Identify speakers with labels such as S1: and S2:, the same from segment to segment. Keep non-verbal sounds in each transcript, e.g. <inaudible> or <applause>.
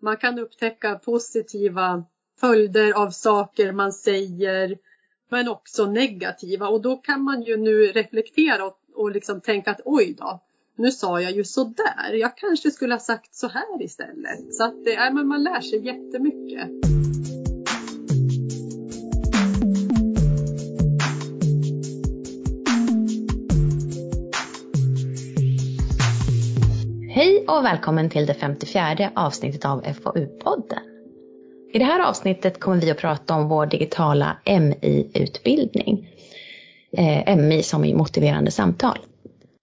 S1: Man kan upptäcka positiva följder av saker man säger men också negativa och då kan man ju nu reflektera och, och liksom tänka att oj då, nu sa jag ju sådär. Jag kanske skulle ha sagt så här istället. Så att det, äh, men man lär sig jättemycket.
S2: Hej och välkommen till det 54 avsnittet av FoU-podden. I det här avsnittet kommer vi att prata om vår digitala MI-utbildning. Eh, MI som i motiverande samtal.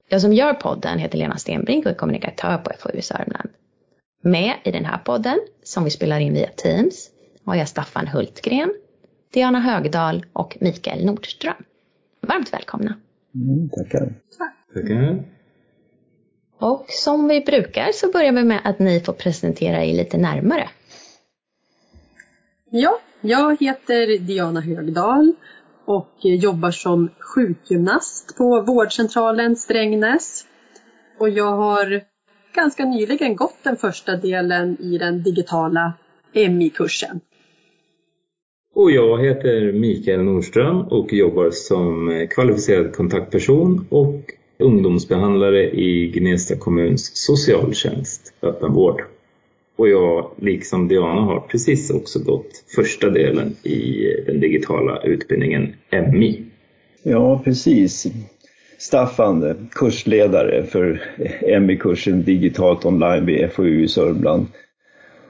S2: Jag som gör podden heter Lena Stenbrink och är kommunikatör på FoU Sörmland. Med i den här podden, som vi spelar in via Teams, har jag Staffan Hultgren, Diana Högdahl och Mikael Nordström. Varmt välkomna!
S3: Mm, tackar!
S4: Tackar!
S2: Och som vi brukar så börjar vi med att ni får presentera er lite närmare.
S1: Ja, jag heter Diana Högdahl och jobbar som sjukgymnast på vårdcentralen Strängnäs. Och jag har ganska nyligen gått den första delen i den digitala MI-kursen.
S4: Och jag heter Mikael Nordström och jobbar som kvalificerad kontaktperson och ungdomsbehandlare i Gnesta kommuns socialtjänst, öppenvård. Och jag, liksom Diana, har precis också gått första delen i den digitala utbildningen MI.
S3: Ja, precis. Staffan, kursledare för MI-kursen Digitalt online vid FoU i Sörmland.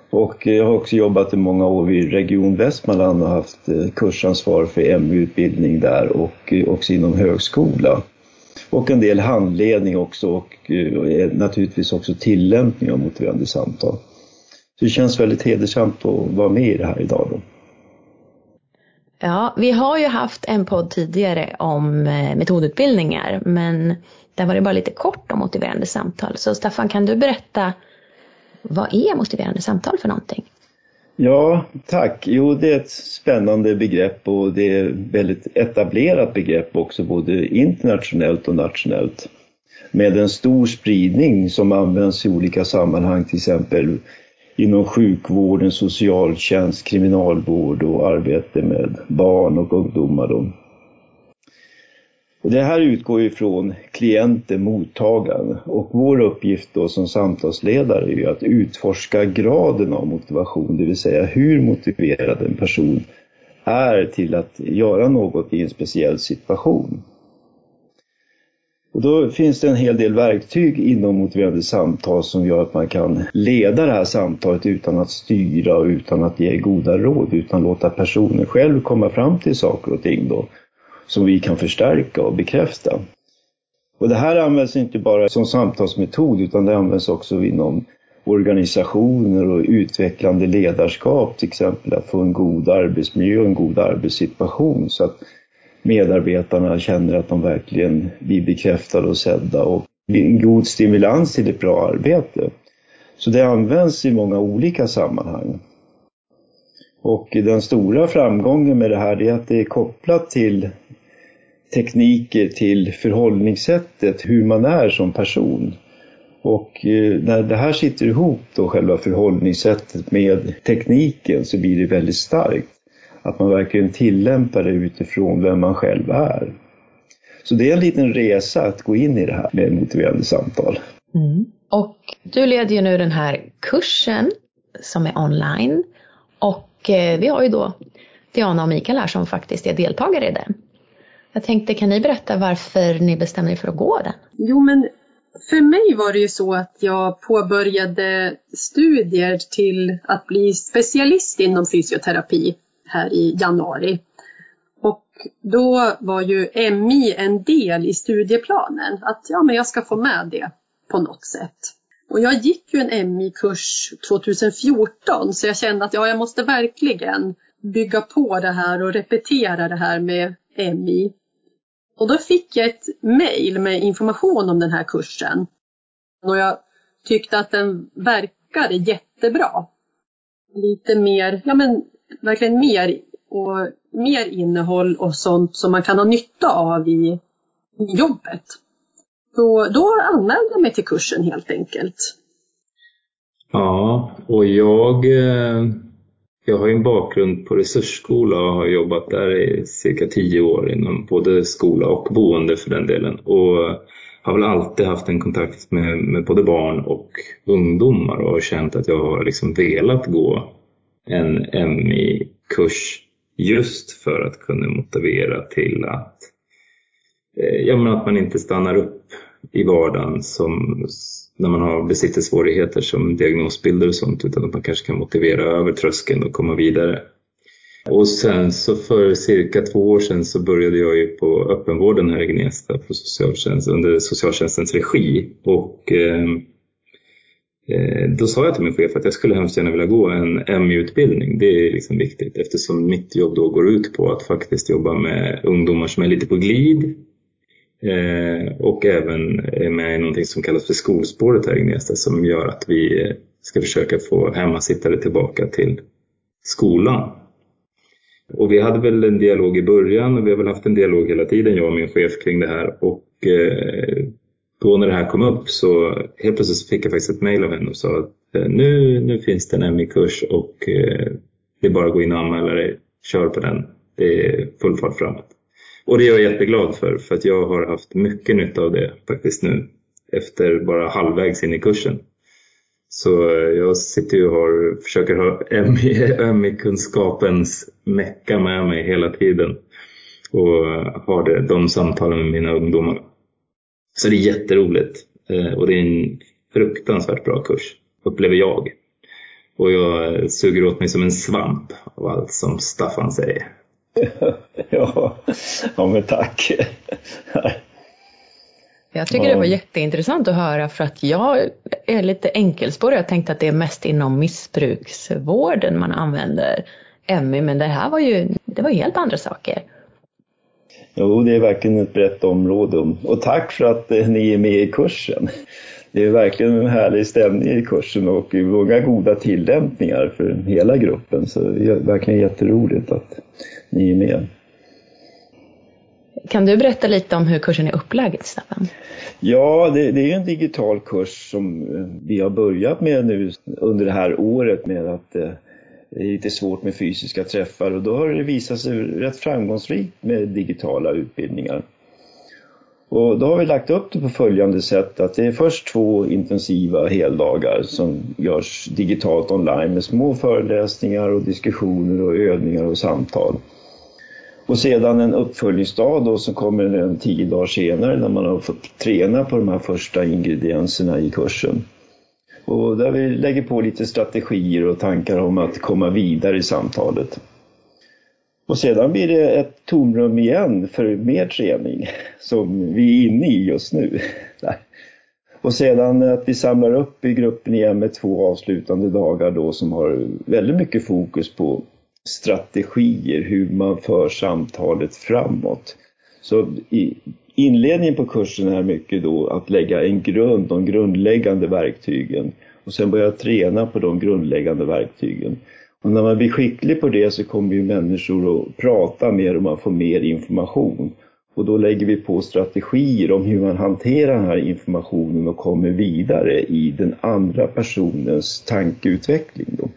S3: Och jag har också jobbat i många år vid Region Västmanland och haft kursansvar för MI-utbildning där och också inom högskola och en del handledning också och eh, naturligtvis också tillämpning av motiverande samtal. Så det känns väldigt hedersamt att vara med i det här idag. Då.
S2: Ja, vi har ju haft en podd tidigare om eh, metodutbildningar men där var det bara lite kort om motiverande samtal. Så Staffan, kan du berätta vad är motiverande samtal för någonting?
S3: Ja, tack. Jo, det är ett spännande begrepp och det är ett väldigt etablerat begrepp också både internationellt och nationellt. Med en stor spridning som används i olika sammanhang, till exempel inom sjukvården, socialtjänst, kriminalvård och arbete med barn och ungdomar. Då. Det här utgår ifrån klienten, mottagaren och vår uppgift då som samtalsledare är ju att utforska graden av motivation, det vill säga hur motiverad en person är till att göra något i en speciell situation. Och då finns det en hel del verktyg inom motiverande samtal som gör att man kan leda det här samtalet utan att styra och utan att ge goda råd, utan låta personen själv komma fram till saker och ting då som vi kan förstärka och bekräfta. Och det här används inte bara som samtalsmetod utan det används också inom organisationer och utvecklande ledarskap, till exempel att få en god arbetsmiljö och en god arbetssituation så att medarbetarna känner att de verkligen blir bekräftade och sedda och en god stimulans till ett bra arbete. Så det används i många olika sammanhang. Och den stora framgången med det här är att det är kopplat till tekniker till förhållningssättet, hur man är som person. Och eh, när det här sitter ihop då, själva förhållningssättet med tekniken, så blir det väldigt starkt. Att man verkligen tillämpar det utifrån vem man själv är. Så det är en liten resa att gå in i det här med motiverande samtal.
S2: Mm. Och du leder ju nu den här kursen som är online. Och eh, vi har ju då Diana och Mikael här som faktiskt är deltagare i den. Jag tänkte, kan ni berätta varför ni bestämde er för att gå den?
S1: Jo, men för mig var det ju så att jag påbörjade studier till att bli specialist inom fysioterapi här i januari. Och då var ju MI en del i studieplanen, att ja, men jag ska få med det på något sätt. Och jag gick ju en MI-kurs 2014 så jag kände att ja, jag måste verkligen bygga på det här och repetera det här med MI. Och då fick jag ett mejl med information om den här kursen. Och jag tyckte att den verkade jättebra. Lite mer, ja men verkligen mer och mer innehåll och sånt som man kan ha nytta av i, i jobbet. Så då anmälde jag mig till kursen helt enkelt.
S4: Ja, och jag, eh, jag har ju en bakgrund på resursskola och har jobbat där i cirka tio år inom både skola och boende för den delen. Och har väl alltid haft en kontakt med, med både barn och ungdomar och känt att jag har liksom velat gå en MI-kurs just för att kunna motivera till att, eh, ja, men att man inte stannar upp i vardagen som, när man har besitter svårigheter som diagnosbilder och sånt utan att man kanske kan motivera över tröskeln och komma vidare. Och sen så för cirka två år sedan så började jag ju på öppenvården här i Gnesta på socialtjänst, under socialtjänstens regi och ehm, eh, då sa jag till min chef att jag skulle hemskt gärna vilja gå en MU-utbildning. Det är liksom viktigt eftersom mitt jobb då går ut på att faktiskt jobba med ungdomar som är lite på glid Eh, och även är med i någonting som kallas för skolspåret här i Gnesta som gör att vi eh, ska försöka få hemmasittare tillbaka till skolan. Och vi hade väl en dialog i början och vi har väl haft en dialog hela tiden, jag och min chef, kring det här. Och eh, då när det här kom upp så helt plötsligt fick jag faktiskt ett mejl av henne och sa att nu, nu finns det en MI-kurs och det är bara att gå in och anmäla dig. Kör på den. Det är full fart framåt. Och det är jag jätteglad för, för att jag har haft mycket nytta av det faktiskt nu efter bara halvvägs in i kursen. Så eh, jag sitter ju och har, försöker ha <laughs> MI-kunskapens mecka med mig hela tiden och eh, har det, de samtalen med mina ungdomar. Så det är jätteroligt eh, och det är en fruktansvärt bra kurs, upplever jag. Och jag suger åt mig som en svamp av allt som Staffan säger. <laughs>
S3: ja, ja, men tack.
S2: Jag tycker det var jätteintressant att höra för att jag är lite enkelspårig. Jag tänkte att det är mest inom missbruksvården man använder MI, men det här var ju det var helt andra saker.
S3: Jo, det är verkligen ett brett område och tack för att eh, ni är med i kursen. Det är verkligen en härlig stämning i kursen och många goda tillämpningar för hela gruppen. Så det är verkligen jätteroligt att ni är med.
S2: Kan du berätta lite om hur kursen är upplagd, Staffan?
S3: Ja, det, det, är en digital kurs som eh, vi har börjat med nu under det här året med att eh, det är lite svårt med fysiska träffar och då har det visat sig rätt framgångsrikt med digitala utbildningar. Och då har vi lagt upp det på följande sätt att det är först två intensiva heldagar som görs digitalt online med små föreläsningar och diskussioner och övningar och samtal. Och sedan en uppföljningsdag då som kommer en tio dagar senare när man har fått träna på de här första ingredienserna i kursen. Och där vi lägger på lite strategier och tankar om att komma vidare i samtalet. Och sedan blir det ett tomrum igen för mer träning som vi är inne i just nu. Och sedan att vi samlar upp i gruppen igen med två avslutande dagar då som har väldigt mycket fokus på strategier, hur man för samtalet framåt. Så i inledningen på kursen är mycket då att lägga en grund, de grundläggande verktygen och sen börja träna på de grundläggande verktygen. Och när man blir skicklig på det så kommer ju människor att prata mer och man får mer information. Och då lägger vi på strategier om hur man hanterar den här informationen och kommer vidare i den andra personens tankeutveckling. Då.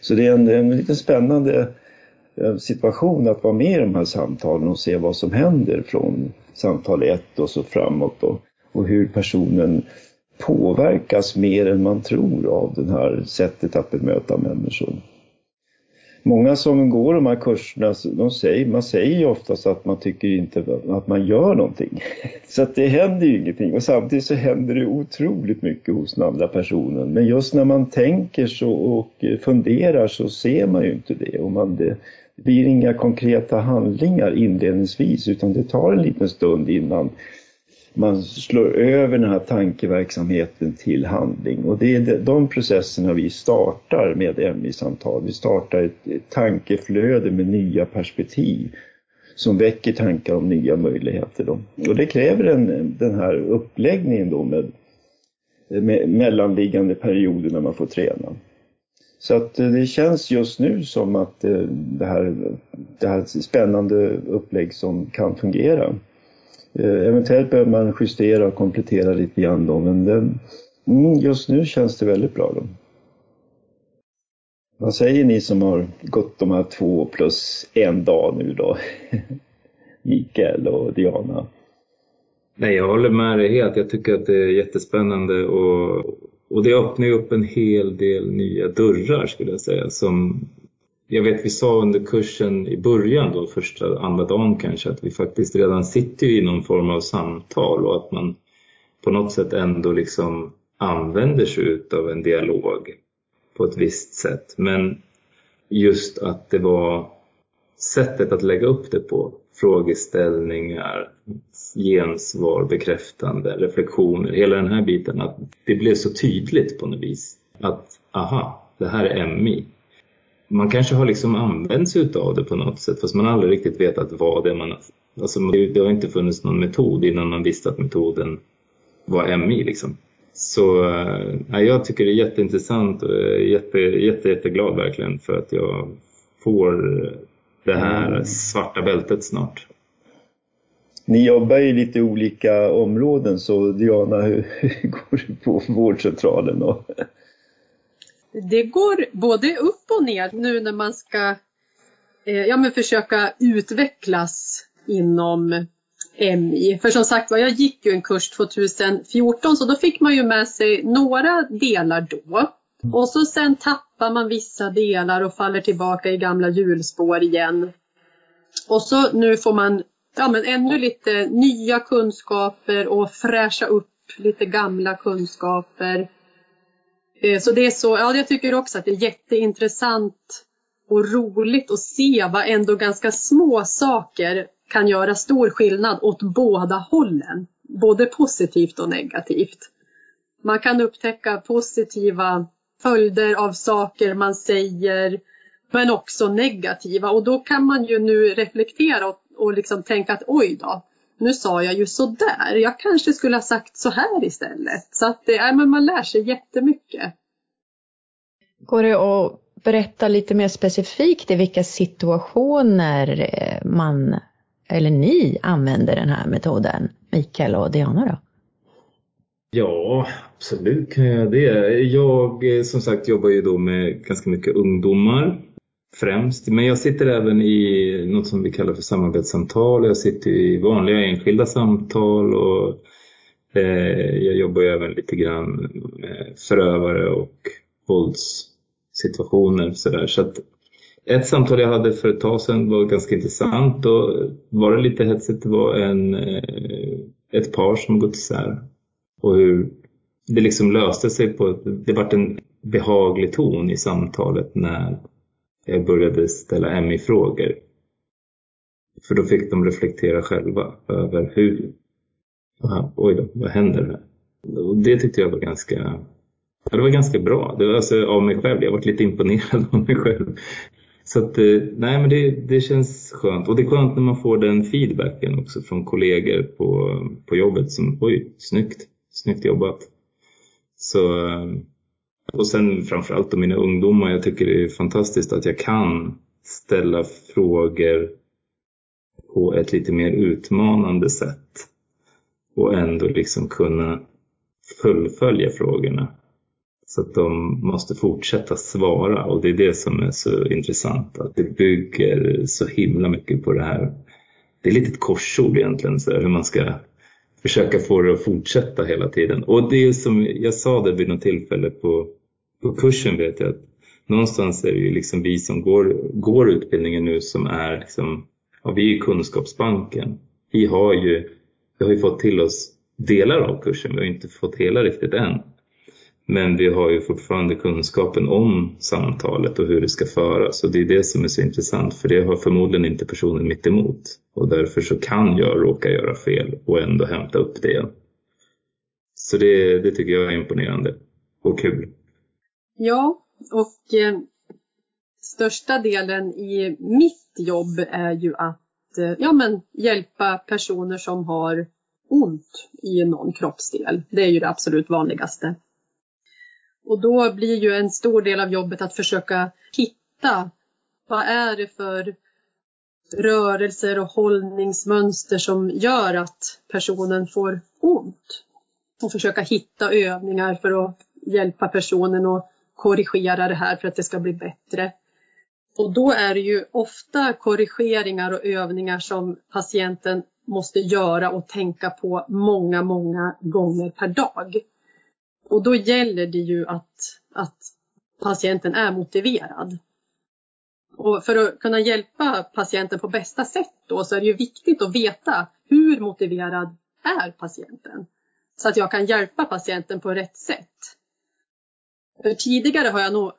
S3: Så det är en, en lite spännande eh, situation att vara med i de här samtalen och se vad som händer från samtal ett och så framåt då. Och hur personen påverkas mer än man tror av det här sättet att bemöta människor. Många som går de här kurserna, de säger, man säger ju oftast att man tycker inte att man gör någonting. <laughs> Så att det händer ju ingenting och samtidigt så händer det otroligt mycket hos den andra personen. Men just när man tänker så och funderar så ser man ju inte det. Och man, det, det blir inga konkreta handlingar inledningsvis utan det tar en liten stund innan man slår över den här tankeverksamheten till handling. Och det är de processerna vi startar med MI-samtal. Vi startar ett tankeflöde med nya perspektiv som väcker tankar om nya möjligheter. Då. Och det kräver en, den här uppläggningen då med, med mellanliggande perioder när man får träna. Så att eh, det känns just nu som att eh, det här, det här spännande upplägg som kan fungera. Eh, eventuellt behöver man justera och komplettera lite grann då, men den, mm, just nu känns det väldigt bra. Då. Vad säger ni som har gått de här två plus en dag nu då? <laughs> Mikael och Diana.
S4: Nej, jag håller med dig helt. Jag tycker att det är jättespännande och, och det öppnar ju upp en hel del nya dörrar skulle jag säga. Som jag vet vi sa under kursen i början då, första, andra dagen kanske, att vi faktiskt redan sitter i någon form av samtal och att man på något sätt ändå liksom använder sig av en dialog på ett visst sätt. Men just att det var sättet att lägga upp det på, frågeställningar, gensvar, bekräftande, reflektioner, hela den här biten, att det blev så tydligt på något vis. Att aha, det här är MI. Man kanske har liksom använt sig utav det på något sätt fast man aldrig riktigt vetat vad det är man... Alltså det har inte funnits någon metod innan man visste att metoden var MI liksom. Så äh, jag tycker det är jätteintressant och jag är jätte, jätte, jätteglad verkligen för att jag får det här svarta bältet snart.
S3: Ni jobbar ju lite olika områden så Diana, hur, går det på vårdcentralen Och
S1: det går både upp och ner nu när man ska eh, ja, men försöka utvecklas inom MI. För som sagt var, jag gick ju en kurs 2014 så då fick man ju med sig några delar då. Och så sen tappar man vissa delar och faller tillbaka i gamla hjulspår igen. Och så nu får man ja, men ännu lite nya kunskaper och fräscha upp lite gamla kunskaper. Eh, så det är så, ja jag tycker också att det är jätteintressant och roligt att se vad ändå ganska små saker kan göra stor skillnad åt båda hållen. Både positivt och negativt. Man kan upptäcka positiva följder av saker man säger men också negativa och då kan man ju nu reflektera och, och liksom tänka att oj då, nu sa jag ju sådär, jag kanske skulle ha sagt så här istället. Så att det, äh, men man lär sig jättemycket.
S2: Går det att berätta lite mer specifikt i vilka situationer eh, man eller ni använder den här metoden, Mikael och Diana då?
S4: Ja, absolut kan jag det. Jag eh, som sagt jobbar ju då med ganska mycket ungdomar främst. Men jag sitter även i något som vi kallar för samarbetssamtal. Jag sitter i vanliga enskilda samtal och eh, jag jobbar ju även lite grann med förövare och våldssituationer. Så, där. så att ett samtal jag hade för ett tag sedan var ganska intressant och var det lite hetsigt. Det var en, eh, ett par som gått isär och hur det liksom löste sig på, det vart en behaglig ton i samtalet när jag började ställa MI-frågor. För då fick de reflektera själva över hur, oj då, vad händer här? Och det tyckte jag var ganska, ja, det var ganska bra. Det var alltså av mig själv, jag var lite imponerad <laughs> av mig själv. Så att, eh, nej men det, det känns skönt. Och det är skönt när man får den feedbacken också från kollegor på, på jobbet som, oj, snyggt. Snyggt jobbat. Så, eh, och sen framförallt då mina ungdomar. Jag tycker det är fantastiskt att jag kan ställa frågor på ett lite mer utmanande sätt. Och ändå liksom kunna fullfölja frågorna. Så att de måste fortsätta svara och det är det som är så intressant. Att det bygger så himla mycket på det här. Det är lite ett korsord egentligen, så hur man ska försöka få det att fortsätta hela tiden. Och det är som jag sa det vid något tillfälle på, på kursen vet jag att någonstans är det ju liksom vi som går, går utbildningen nu som är liksom, ja vi är ju kunskapsbanken. Vi har ju, vi har ju fått till oss delar av kursen, vi har inte fått hela riktigt än. Men vi har ju fortfarande kunskapen om samtalet och hur det ska föras och det är det som är så intressant för det har förmodligen inte personen mitt emot och därför så kan jag råka göra fel och ändå hämta upp det igen. Så det, det tycker jag är imponerande och kul.
S1: Ja, och eh, största delen i mitt jobb är ju att eh, ja, men, hjälpa personer som har ont i någon kroppsdel. Det är ju det absolut vanligaste. Och då blir ju en stor del av jobbet att försöka hitta vad är det för rörelser och hållningsmönster som gör att personen får ont. Och försöka hitta övningar för att hjälpa personen att korrigera det här för att det ska bli bättre. Och då är det ju ofta korrigeringar och övningar som patienten måste göra och tänka på många, många gånger per dag. Och då gäller det ju att, att patienten är motiverad. Och för att kunna hjälpa patienten på bästa sätt då så är det ju viktigt att veta hur motiverad är patienten? Så att jag kan hjälpa patienten på rätt sätt. För tidigare har jag nog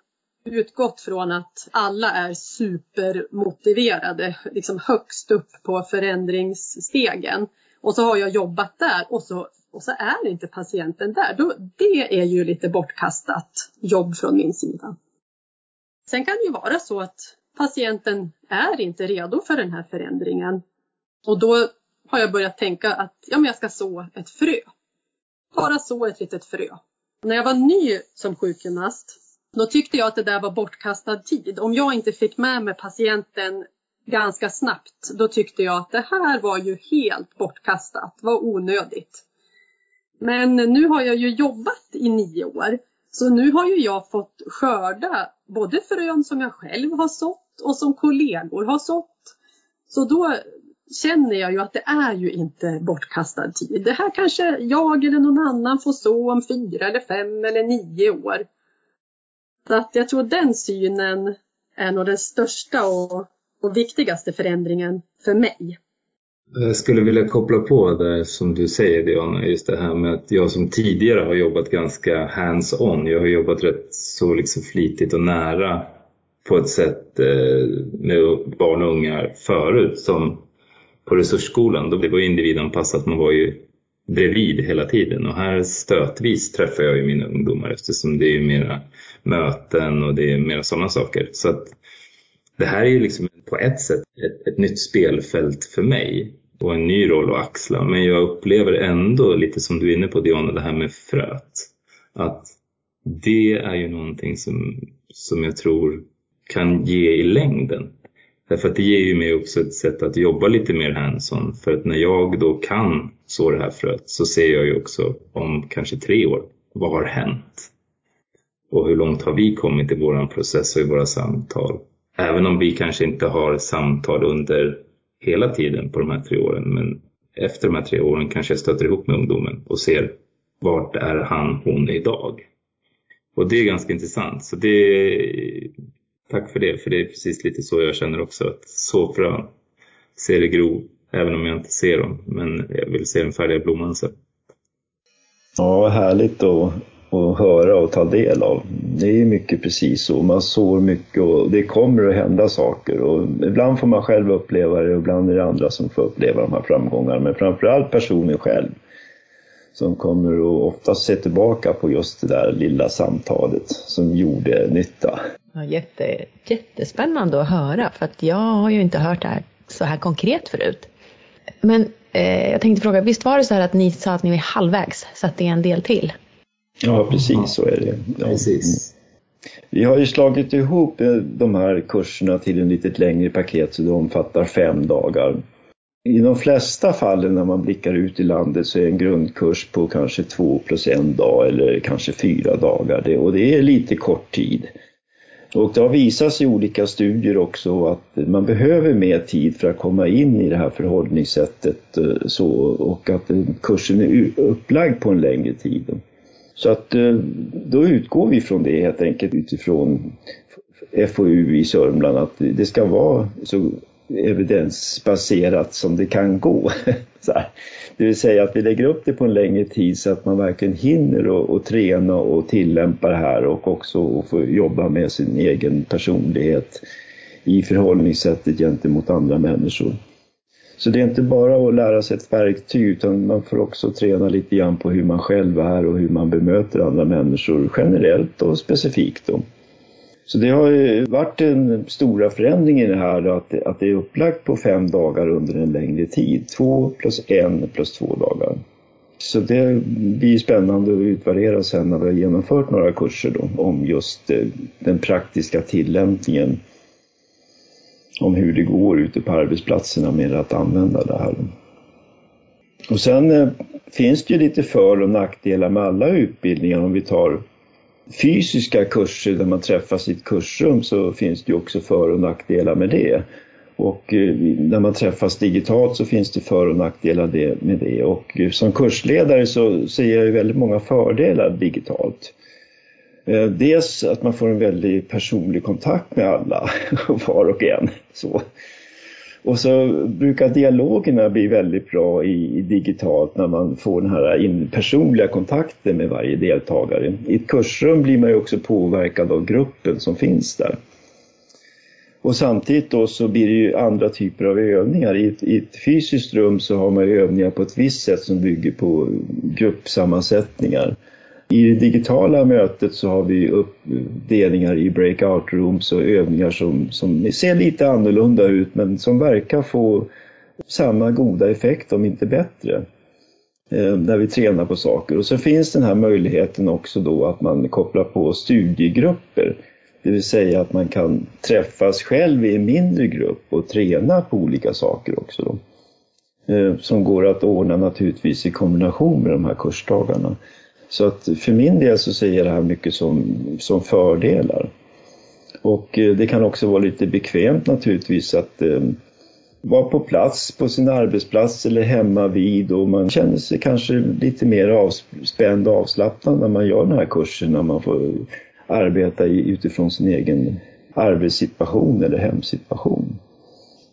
S1: utgått från att alla är supermotiverade, liksom högst upp på förändringsstegen. Och så har jag jobbat där och så, och så är inte patienten där. Då, det är ju lite bortkastat jobb från min sida. Sen kan det ju vara så att patienten är inte redo för den här förändringen. Och då har jag börjat tänka att ja, men jag ska så ett frö. Bara så ett litet frö. När jag var ny som sjukgymnast, då tyckte jag att det där var bortkastad tid. Om jag inte fick med mig patienten ganska snabbt, då tyckte jag att det här var ju helt bortkastat, var onödigt. Men nu har jag ju jobbat i nio år, så nu har ju jag fått skörda både frön som jag själv har sått och som kollegor har sått. Så då känner jag ju att det är ju inte bortkastad tid. Det här kanske jag eller någon annan får så om fyra eller fem eller nio år. Så att jag tror den synen är nog den största och, och viktigaste förändringen för mig.
S4: Jag skulle vilja koppla på det som du säger Diana, just det här med att jag som tidigare har jobbat ganska hands-on. Jag har jobbat rätt så liksom flitigt och nära på ett sätt eh, med barn och unga förut som på resursskolan. Då det var individanpassat, man var ju bredvid hela tiden och här stötvis träffar jag ju mina ungdomar eftersom det är mera möten och det är mera sådana saker. Så att det här är ju liksom på ett sätt ett, ett nytt spelfält för mig och en ny roll att axla. Men jag upplever ändå lite som du är inne på Diana, det här med fröet. Att det är ju någonting som, som jag tror kan ge i längden. Därför att det ger ju mig också ett sätt att jobba lite mer hands-on. För att när jag då kan så det här fröet så ser jag ju också om kanske tre år, vad har hänt? Och hur långt har vi kommit i våran process och i våra samtal? Även om vi kanske inte har samtal under hela tiden på de här tre åren. Men efter de här tre åren kanske jag stöter ihop med ungdomen och ser vart är han, hon idag? Och det är ganska intressant. Så det, tack för det, för det är precis lite så jag känner också. Att så frön, ser det gro, även om jag inte ser dem. Men jag vill se den färdiga blomman sen.
S3: Ja, härligt att, att höra och ta del av. Det är mycket precis så. Man sår mycket och det kommer att hända saker. Och ibland får man själv uppleva det och ibland är det andra som får uppleva de här framgångarna. Men framförallt personen själv som kommer att oftast se tillbaka på just det där lilla samtalet som gjorde nytta.
S2: Ja, jätte, jättespännande att höra för att jag har ju inte hört det här så här konkret förut. Men eh, jag tänkte fråga, visst var det så här att ni sa att ni var halvvägs så att det är en del till?
S3: Ja, precis så är det. Ja.
S4: Precis.
S3: Vi har ju slagit ihop eh, de här kurserna till en lite längre paket så det omfattar fem dagar. I de flesta fallen när man blickar ut i landet så är en grundkurs på kanske två plus en dag eller kanske fyra dagar. och det är lite kort tid. Och det har visat sig i olika studier också att man behöver mer tid för att komma in i det här förhållningssättet eh, så, och att kursen är upplagd på en längre tid. Så att eh, då utgår vi från det helt enkelt utifrån FoU i Sörmland att det ska vara så evidensbaserat som det kan gå. <laughs> det vill säga att vi lägger upp det på en längre tid så att man verkligen hinner och, och träna och tillämpa det här och också få jobba med sin egen personlighet i förhållningssättet gentemot andra människor. Så det är inte bara att lära sig ett verktyg utan man får också träna lite grann på hur man själv är och hur man bemöter andra människor generellt och specifikt. Då. Så det har ju varit en stora förändring i det här att, att det är upplagt på fem dagar under en längre tid. Två plus en plus två dagar. Så det blir spännande att utvärdera sen när vi har genomfört några kurser då, om just eh, den praktiska tillämpningen. Om hur det går ute på arbetsplatserna med att använda det här. Och sen eh, finns det ju lite för och nackdelar med alla utbildningar om vi tar fysiska kurser där man träffas i ett kursrum så finns det ju också för och nackdelar med det. Och eh, när man träffas digitalt så finns det för och nackdelar med det. Och eh, som kursledare så ser jag ju väldigt många fördelar digitalt. Eh, dels att man får en väldigt personlig kontakt med alla, <laughs> var och en. Så. Och så brukar dialogerna bli väldigt bra i, digitalt när man får den här personliga kontakten med varje deltagare. I ett kursrum blir man ju också påverkad av gruppen som finns där. Och samtidigt då så blir det ju andra typer av övningar. I ett, I ett, fysiskt rum så har man övningar på ett visst sätt som bygger på gruppsammansättningar. I det digitala mötet så har vi uppdelningar i breakout rooms och övningar som, som ser lite annorlunda ut men som verkar få samma goda effekt om inte bättre Där när vi tränar på saker. Och så finns den här möjligheten också då att man kopplar på studiegrupper. Det vill säga att man kan träffas själv i en mindre grupp och träna på olika saker också. Då. Eh, som går att ordna naturligtvis i kombination med de här kursdagarna. Så att för min del så ser jag det här mycket som, som fördelar. Och eh, det kan också vara lite bekvämt naturligtvis att eh, vara på plats på sin arbetsplats eller hemma vid och man känner sig kanske lite mer avspänd och avslappnad när man gör den här kursen, när man får arbeta utifrån sin egen arbetssituation eller hemsituation.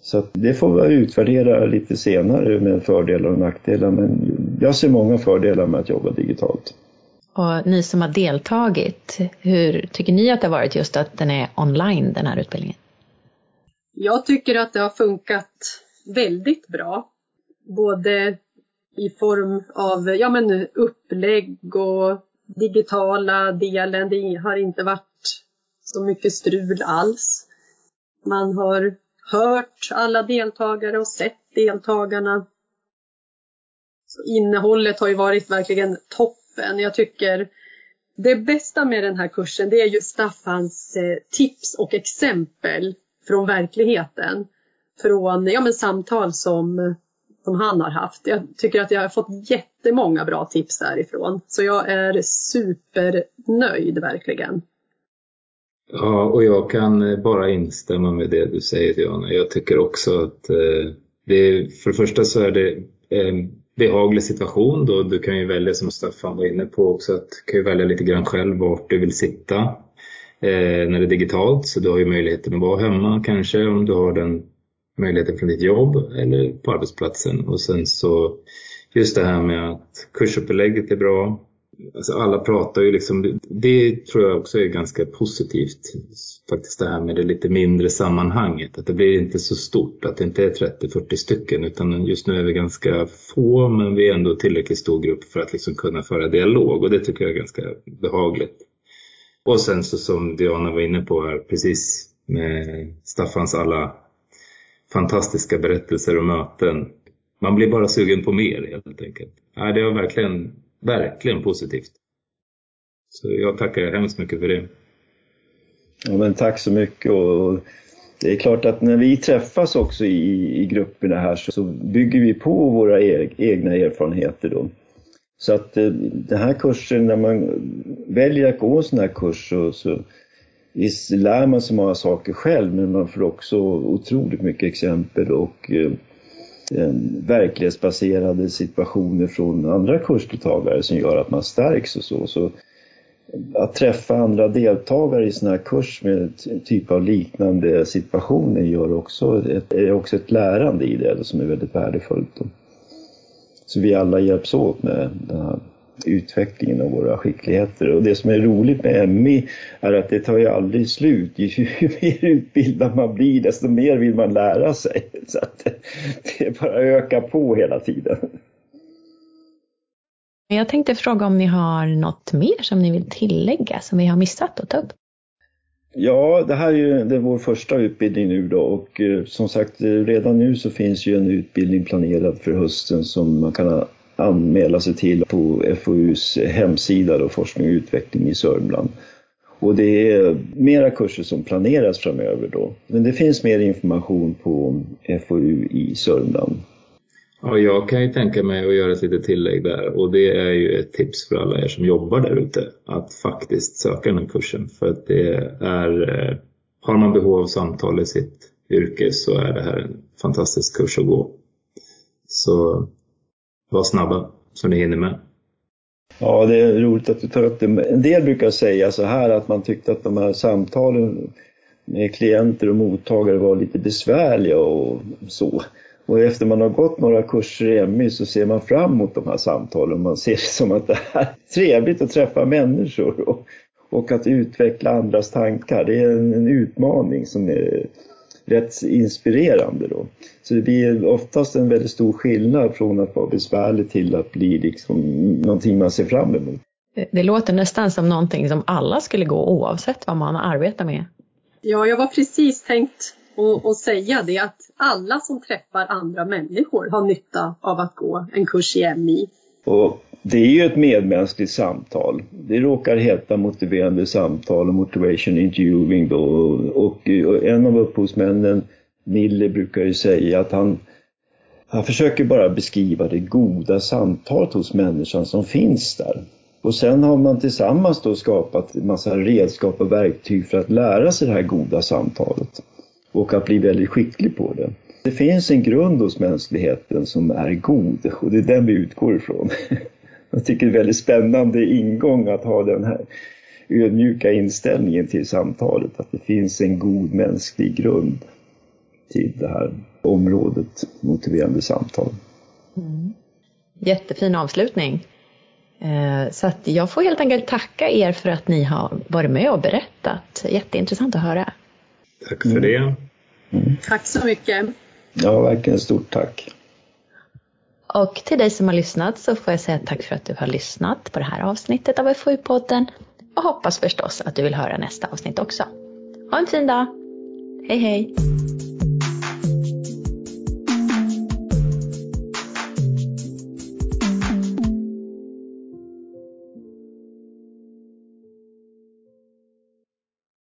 S3: Så det får vi utvärdera lite senare med fördelar och nackdelar men jag ser många fördelar med att jobba digitalt.
S2: Och ni som har deltagit, hur tycker ni att det har varit just att den är online, den här utbildningen?
S1: Jag tycker att det har funkat väldigt bra. Både i form av ja, men upplägg och digitala delen. Det har inte varit så mycket strul alls. Man har hört alla deltagare och sett deltagarna. Innehållet har ju varit verkligen toppen. Jag tycker det bästa med den här kursen det är ju Staffans eh, tips och exempel från verkligheten. Från ja, men samtal som, som han har haft. Jag tycker att jag har fått jättemånga bra tips därifrån. Så jag är supernöjd verkligen.
S4: Ja, och jag kan bara instämma med det du säger Diana. Jag tycker också att eh, det, för det första så är det eh, behaglig situation då. Du kan ju välja som Staffan var inne på också att du kan ju välja lite grann själv vart du vill sitta eh, när det är digitalt. Så du har ju möjligheten att vara hemma kanske om du har den möjligheten från ditt jobb eller på arbetsplatsen. Och sen så just det här med att kursupplägget är bra, alltså alla pratar ju liksom, det tror jag också är ganska positivt. Faktiskt det här med det lite mindre sammanhanget, att det blir inte så stort, att det inte är 30-40 stycken utan just nu är vi ganska få men vi är ändå tillräckligt stor grupp för att liksom kunna föra dialog och det tycker jag är ganska behagligt. Och sen så som Diana var inne på här, precis med Staffans alla fantastiska berättelser och möten. Man blir bara sugen på mer helt enkelt. Ja, det har verkligen verkligen positivt. Så jag tackar hemskt mycket för det.
S3: Ja, men tack så mycket. Och det är klart att när vi träffas också i, i grupperna här så, så bygger vi på våra egna erfarenheter då. Så att eh, den här kursen, när man väljer att gå en sån här kurs så, så visst lär man sig många saker själv men man får också otroligt mycket exempel och eh, eh, verklighetsbaserade situationer från andra kursdeltagare som gör att man stärks och så. så att träffa andra deltagare i sån här kurs med typ av liknande situationer gör också ett, är också ett lärande i det som är väldigt värdefullt. Så vi alla hjälps åt med den här utvecklingen av våra skickligheter. Och det som är roligt med MI är att det tar ju aldrig slut. Ju mer utbildad man blir desto mer vill man lära sig. Så att det är bara att öka på hela tiden.
S2: Jag tänkte fråga om ni har något mer som ni vill tillägga som vi har missat att ta upp?
S3: Ja, det här är ju det är vår första utbildning nu då och eh, som sagt redan nu så finns ju en utbildning planerad för hösten som man kan anmäla sig till på FoUs hemsida då, Forskning och utveckling i Sörmland. Och det är mera kurser som planeras framöver då. Men det finns mer information på FoU i Sörmland.
S4: Ja, jag kan ju tänka mig att göra ett litet tillägg där och det är ju ett tips för alla er som jobbar där ute att faktiskt söka den här kursen för att det är, eh, har man behov av samtal i sitt yrke så är det här en fantastisk kurs att gå. Så var snabba så ni hinner med.
S3: Ja, det är roligt att du tar upp det. En del brukar säga så här att man tyckte att de här samtalen med klienter och mottagare var lite besvärliga och så. Och efter man har gått några kurser i MI så ser man fram emot de här samtalen. Man ser det som att det är trevligt att träffa människor och, och att utveckla andras tankar. Det är en, en utmaning som är rätt inspirerande då. Så det blir oftast en väldigt stor skillnad från att vara besvärlig till att bli liksom någonting man ser fram emot.
S2: Det låter nästan som någonting som alla skulle gå oavsett vad man arbetar med.
S1: Ja, jag var precis tänkt att säga det att alla som träffar andra människor har nytta av att gå en kurs i MI.
S3: Och det är ju ett medmänskligt samtal. Det råkar heta motiverande samtal och motivation interviewing då. Och en av upphovsmännen, Mille, brukar ju säga att han, han försöker bara beskriva det goda samtalet hos människan som finns där. Och sen har man tillsammans då skapat en massa redskap och verktyg för att lära sig det här goda samtalet. Och att bli väldigt skicklig på det. Det finns en grund hos mänskligheten som är god och det är den vi utgår ifrån. <laughs> Jag tycker det är väldigt spännande ingång att ha den här ödmjuka inställningen till samtalet. Att det finns en god mänsklig grund till det här området motiverande samtal.
S2: Mm. Jättefin avslutning. Eh, så att jag får helt enkelt tacka er för att ni har varit med och berättat. Jätteintressant att höra.
S4: Tack för det.
S1: Mm. Tack så mycket.
S3: Ja, verkligen stort tack.
S2: Och till dig som har lyssnat så får jag säga tack för att du har lyssnat på det här avsnittet av FoU-podden och hoppas förstås att du vill höra nästa avsnitt också. Ha en fin dag! Hej hej!